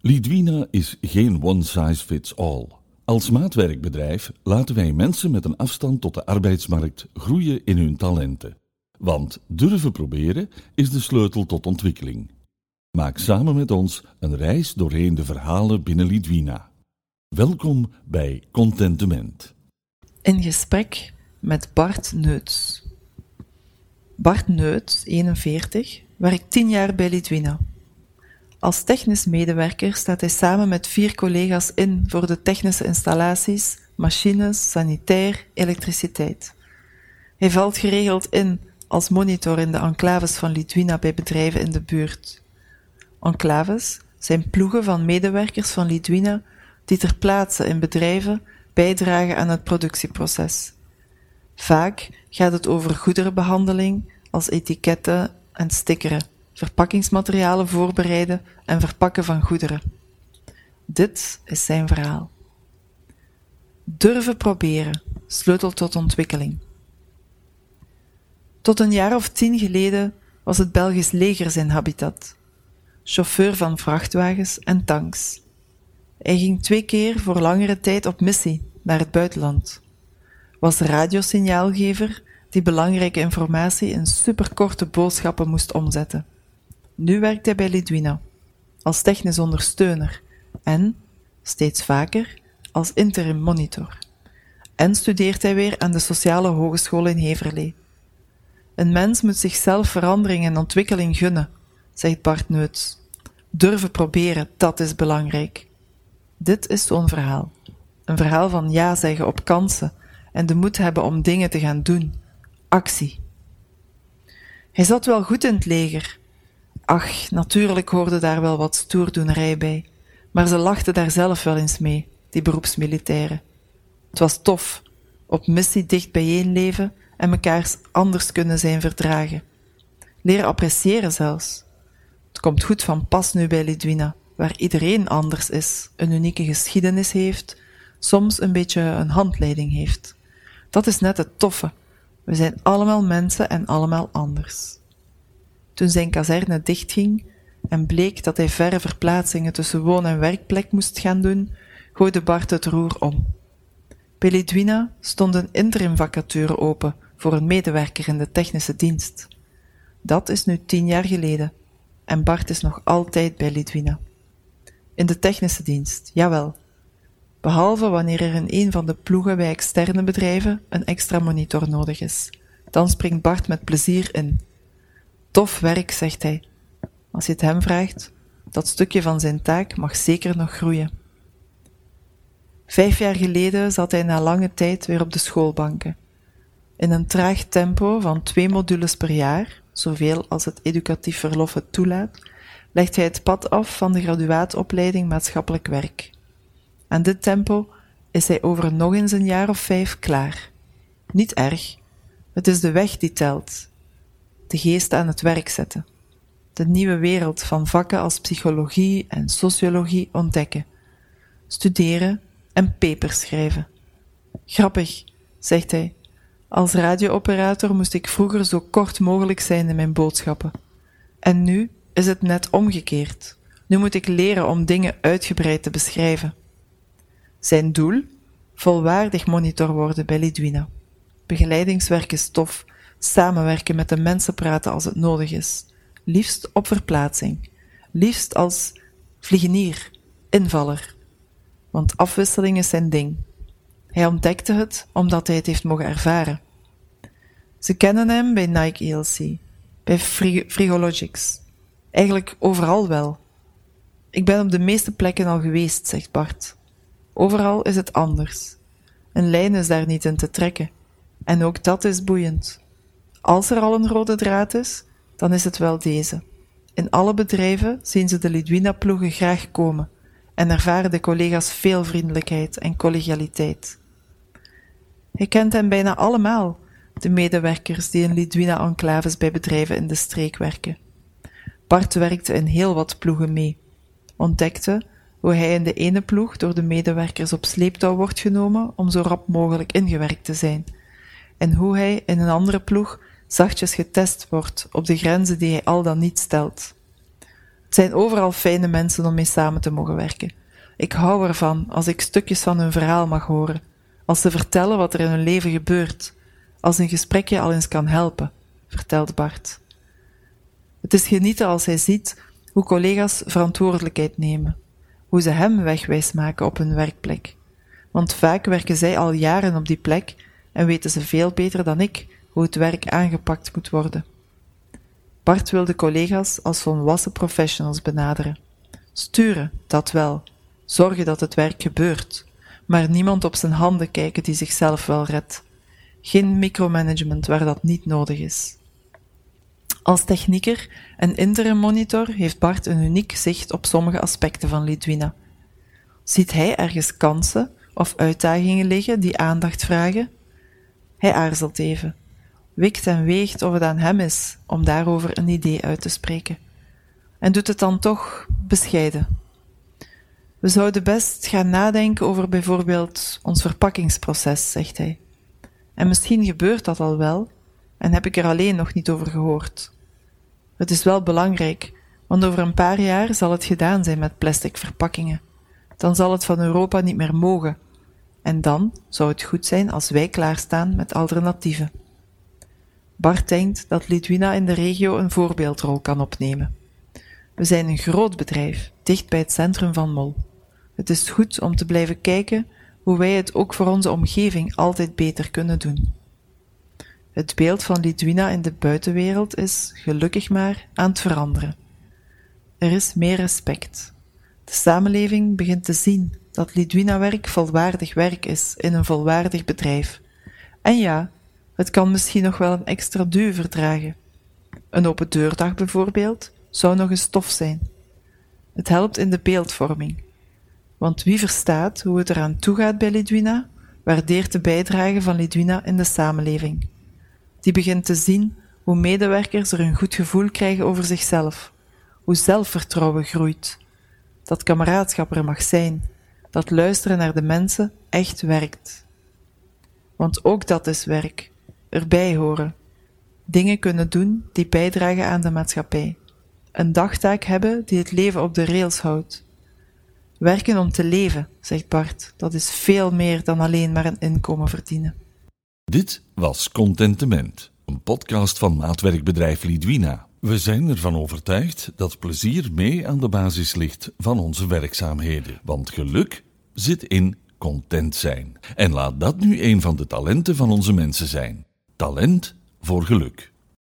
Lidwina is geen one size fits all. Als maatwerkbedrijf laten wij mensen met een afstand tot de arbeidsmarkt groeien in hun talenten. Want durven proberen is de sleutel tot ontwikkeling. Maak samen met ons een reis doorheen de verhalen binnen Lidwina. Welkom bij Contentement. In gesprek met Bart Neuts. Bart Neuts, 41, werkt 10 jaar bij Lidwina. Als technisch medewerker staat hij samen met vier collega's in voor de technische installaties, machines, sanitair, elektriciteit. Hij valt geregeld in als monitor in de enclaves van Lidwina bij bedrijven in de buurt. Enclaves zijn ploegen van medewerkers van Lidwina die ter plaatse in bedrijven bijdragen aan het productieproces. Vaak gaat het over goederenbehandeling als etiketten en stickeren verpakkingsmaterialen voorbereiden en verpakken van goederen. Dit is zijn verhaal. Durven proberen, sleutel tot ontwikkeling. Tot een jaar of tien geleden was het Belgisch leger zijn habitat. Chauffeur van vrachtwagens en tanks. Hij ging twee keer voor langere tijd op missie naar het buitenland. Was radiosignaalgever die belangrijke informatie in superkorte boodschappen moest omzetten. Nu werkt hij bij Lidwina als technisch ondersteuner en, steeds vaker, als interim monitor. En studeert hij weer aan de Sociale Hogeschool in Heverlee. Een mens moet zichzelf verandering en ontwikkeling gunnen, zegt Bart Neuts. Durven proberen, dat is belangrijk. Dit is zo'n verhaal. Een verhaal van ja zeggen op kansen en de moed hebben om dingen te gaan doen. Actie. Hij zat wel goed in het leger, Ach, natuurlijk hoorde daar wel wat stoerdoenerij bij, maar ze lachten daar zelf wel eens mee, die beroepsmilitairen. Het was tof, op missie dicht bijeen leven en mekaars anders kunnen zijn verdragen. Leren appreciëren zelfs. Het komt goed van pas nu bij Lidwina, waar iedereen anders is, een unieke geschiedenis heeft, soms een beetje een handleiding heeft. Dat is net het toffe. We zijn allemaal mensen en allemaal anders. Toen zijn kazerne dichtging en bleek dat hij verre verplaatsingen tussen woon- en werkplek moest gaan doen, gooide Bart het roer om. Bij Lidwina stond een interimvacature open voor een medewerker in de technische dienst. Dat is nu tien jaar geleden en Bart is nog altijd bij Lidwina. In de technische dienst, jawel. Behalve wanneer er in een van de ploegen bij externe bedrijven een extra monitor nodig is. Dan springt Bart met plezier in Tof werk, zegt hij. Als je het hem vraagt, dat stukje van zijn taak mag zeker nog groeien. Vijf jaar geleden zat hij na lange tijd weer op de schoolbanken. In een traag tempo van twee modules per jaar, zoveel als het educatief verlof het toelaat, legt hij het pad af van de graduaatopleiding maatschappelijk werk. Aan dit tempo is hij over nog eens een jaar of vijf klaar. Niet erg. Het is de weg die telt de geest aan het werk zetten. De nieuwe wereld van vakken als psychologie en sociologie ontdekken. Studeren en papers schrijven. Grappig, zegt hij. Als radiooperator moest ik vroeger zo kort mogelijk zijn in mijn boodschappen. En nu is het net omgekeerd. Nu moet ik leren om dingen uitgebreid te beschrijven. Zijn doel? Volwaardig monitor worden bij Lidwina. Begeleidingswerk is tof, Samenwerken met de mensen praten als het nodig is. Liefst op verplaatsing. Liefst als vliegenier, invaller. Want afwisseling is zijn ding. Hij ontdekte het omdat hij het heeft mogen ervaren. Ze kennen hem bij Nike ELC, bij Frigologics. Eigenlijk overal wel. Ik ben op de meeste plekken al geweest, zegt Bart. Overal is het anders. Een lijn is daar niet in te trekken. En ook dat is boeiend. Als er al een rode draad is, dan is het wel deze. In alle bedrijven zien ze de Lidwina-ploegen graag komen en ervaren de collega's veel vriendelijkheid en collegialiteit. Hij kent hen bijna allemaal, de medewerkers die in Lidwina-enclaves bij bedrijven in de streek werken. Bart werkte in heel wat ploegen mee, ontdekte hoe hij in de ene ploeg door de medewerkers op sleeptouw wordt genomen om zo rap mogelijk ingewerkt te zijn, en hoe hij in een andere ploeg zachtjes getest wordt op de grenzen die hij al dan niet stelt. Het zijn overal fijne mensen om mee samen te mogen werken. Ik hou ervan als ik stukjes van hun verhaal mag horen, als ze vertellen wat er in hun leven gebeurt, als een gesprekje al eens kan helpen, vertelde Bart. Het is genieten als hij ziet hoe collega's verantwoordelijkheid nemen, hoe ze hem wegwijs maken op hun werkplek. Want vaak werken zij al jaren op die plek en weten ze veel beter dan ik hoe het werk aangepakt moet worden. Bart wil de collega's als volwassen professionals benaderen. Sturen, dat wel. Zorgen dat het werk gebeurt. Maar niemand op zijn handen kijken die zichzelf wel redt. Geen micromanagement waar dat niet nodig is. Als technieker en interim monitor heeft Bart een uniek zicht op sommige aspecten van Lidwina. Ziet hij ergens kansen of uitdagingen liggen die aandacht vragen? Hij aarzelt even, wikt en weegt of het aan hem is om daarover een idee uit te spreken. En doet het dan toch bescheiden. We zouden best gaan nadenken over bijvoorbeeld ons verpakkingsproces, zegt hij. En misschien gebeurt dat al wel, en heb ik er alleen nog niet over gehoord. Het is wel belangrijk, want over een paar jaar zal het gedaan zijn met plastic verpakkingen. Dan zal het van Europa niet meer mogen. En dan zou het goed zijn als wij klaarstaan met alternatieven. Bart denkt dat Lidwina in de regio een voorbeeldrol kan opnemen. We zijn een groot bedrijf, dicht bij het centrum van Mol. Het is goed om te blijven kijken hoe wij het ook voor onze omgeving altijd beter kunnen doen. Het beeld van Lidwina in de buitenwereld is, gelukkig maar, aan het veranderen. Er is meer respect. De samenleving begint te zien dat Lidwina-werk volwaardig werk is in een volwaardig bedrijf. En ja, het kan misschien nog wel een extra duw verdragen. Een open deurdag bijvoorbeeld zou nog een stof zijn. Het helpt in de beeldvorming. Want wie verstaat hoe het eraan toegaat bij Lidwina, waardeert de bijdrage van Lidwina in de samenleving. Die begint te zien hoe medewerkers er een goed gevoel krijgen over zichzelf, hoe zelfvertrouwen groeit, dat kameraadschap er mag zijn, dat luisteren naar de mensen echt werkt. Want ook dat is werk, erbij horen, dingen kunnen doen die bijdragen aan de maatschappij, een dagtaak hebben die het leven op de rails houdt. Werken om te leven, zegt Bart, dat is veel meer dan alleen maar een inkomen verdienen. Dit was Contentement, een podcast van maatwerkbedrijf Lidwina. We zijn ervan overtuigd dat plezier mee aan de basis ligt van onze werkzaamheden. Want geluk zit in content zijn. En laat dat nu een van de talenten van onze mensen zijn. Talent voor geluk.